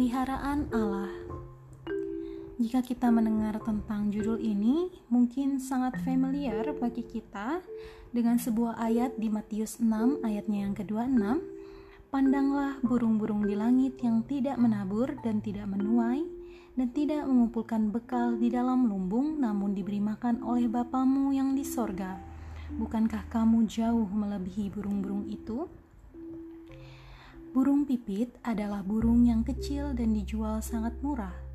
peliharaan Allah. Jika kita mendengar tentang judul ini, mungkin sangat familiar bagi kita dengan sebuah ayat di Matius 6 ayatnya yang ke-26. Pandanglah burung-burung di langit yang tidak menabur dan tidak menuai dan tidak mengumpulkan bekal di dalam lumbung namun diberi makan oleh Bapamu yang di sorga. Bukankah kamu jauh melebihi burung-burung itu? Burung pipit adalah burung yang kecil dan dijual sangat murah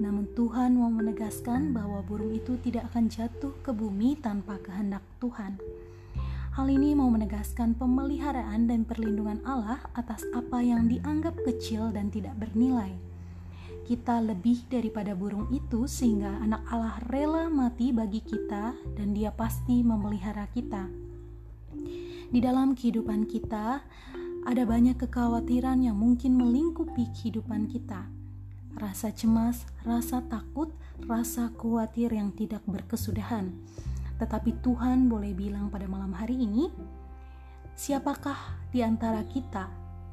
namun Tuhan mau menegaskan bahwa burung itu tidak akan jatuh ke bumi tanpa kehendak Tuhan. Hal ini mau menegaskan pemeliharaan dan perlindungan Allah atas apa yang dianggap kecil dan tidak bernilai. Kita lebih daripada burung itu, sehingga Anak Allah rela mati bagi kita, dan Dia pasti memelihara kita. Di dalam kehidupan kita, ada banyak kekhawatiran yang mungkin melingkupi kehidupan kita rasa cemas, rasa takut, rasa khawatir yang tidak berkesudahan. Tetapi Tuhan boleh bilang pada malam hari ini, siapakah di antara kita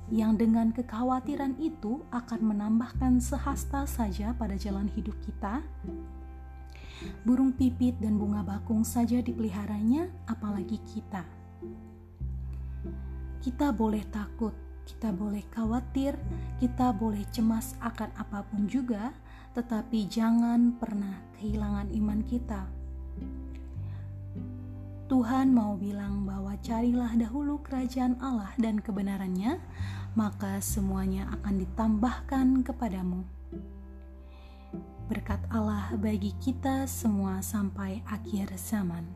yang dengan kekhawatiran itu akan menambahkan sehasta saja pada jalan hidup kita? Burung pipit dan bunga bakung saja dipeliharanya, apalagi kita. Kita boleh takut, kita boleh khawatir, kita boleh cemas akan apa pun juga, tetapi jangan pernah kehilangan iman kita. Tuhan mau bilang bahwa carilah dahulu kerajaan Allah dan kebenarannya, maka semuanya akan ditambahkan kepadamu. Berkat Allah bagi kita semua sampai akhir zaman.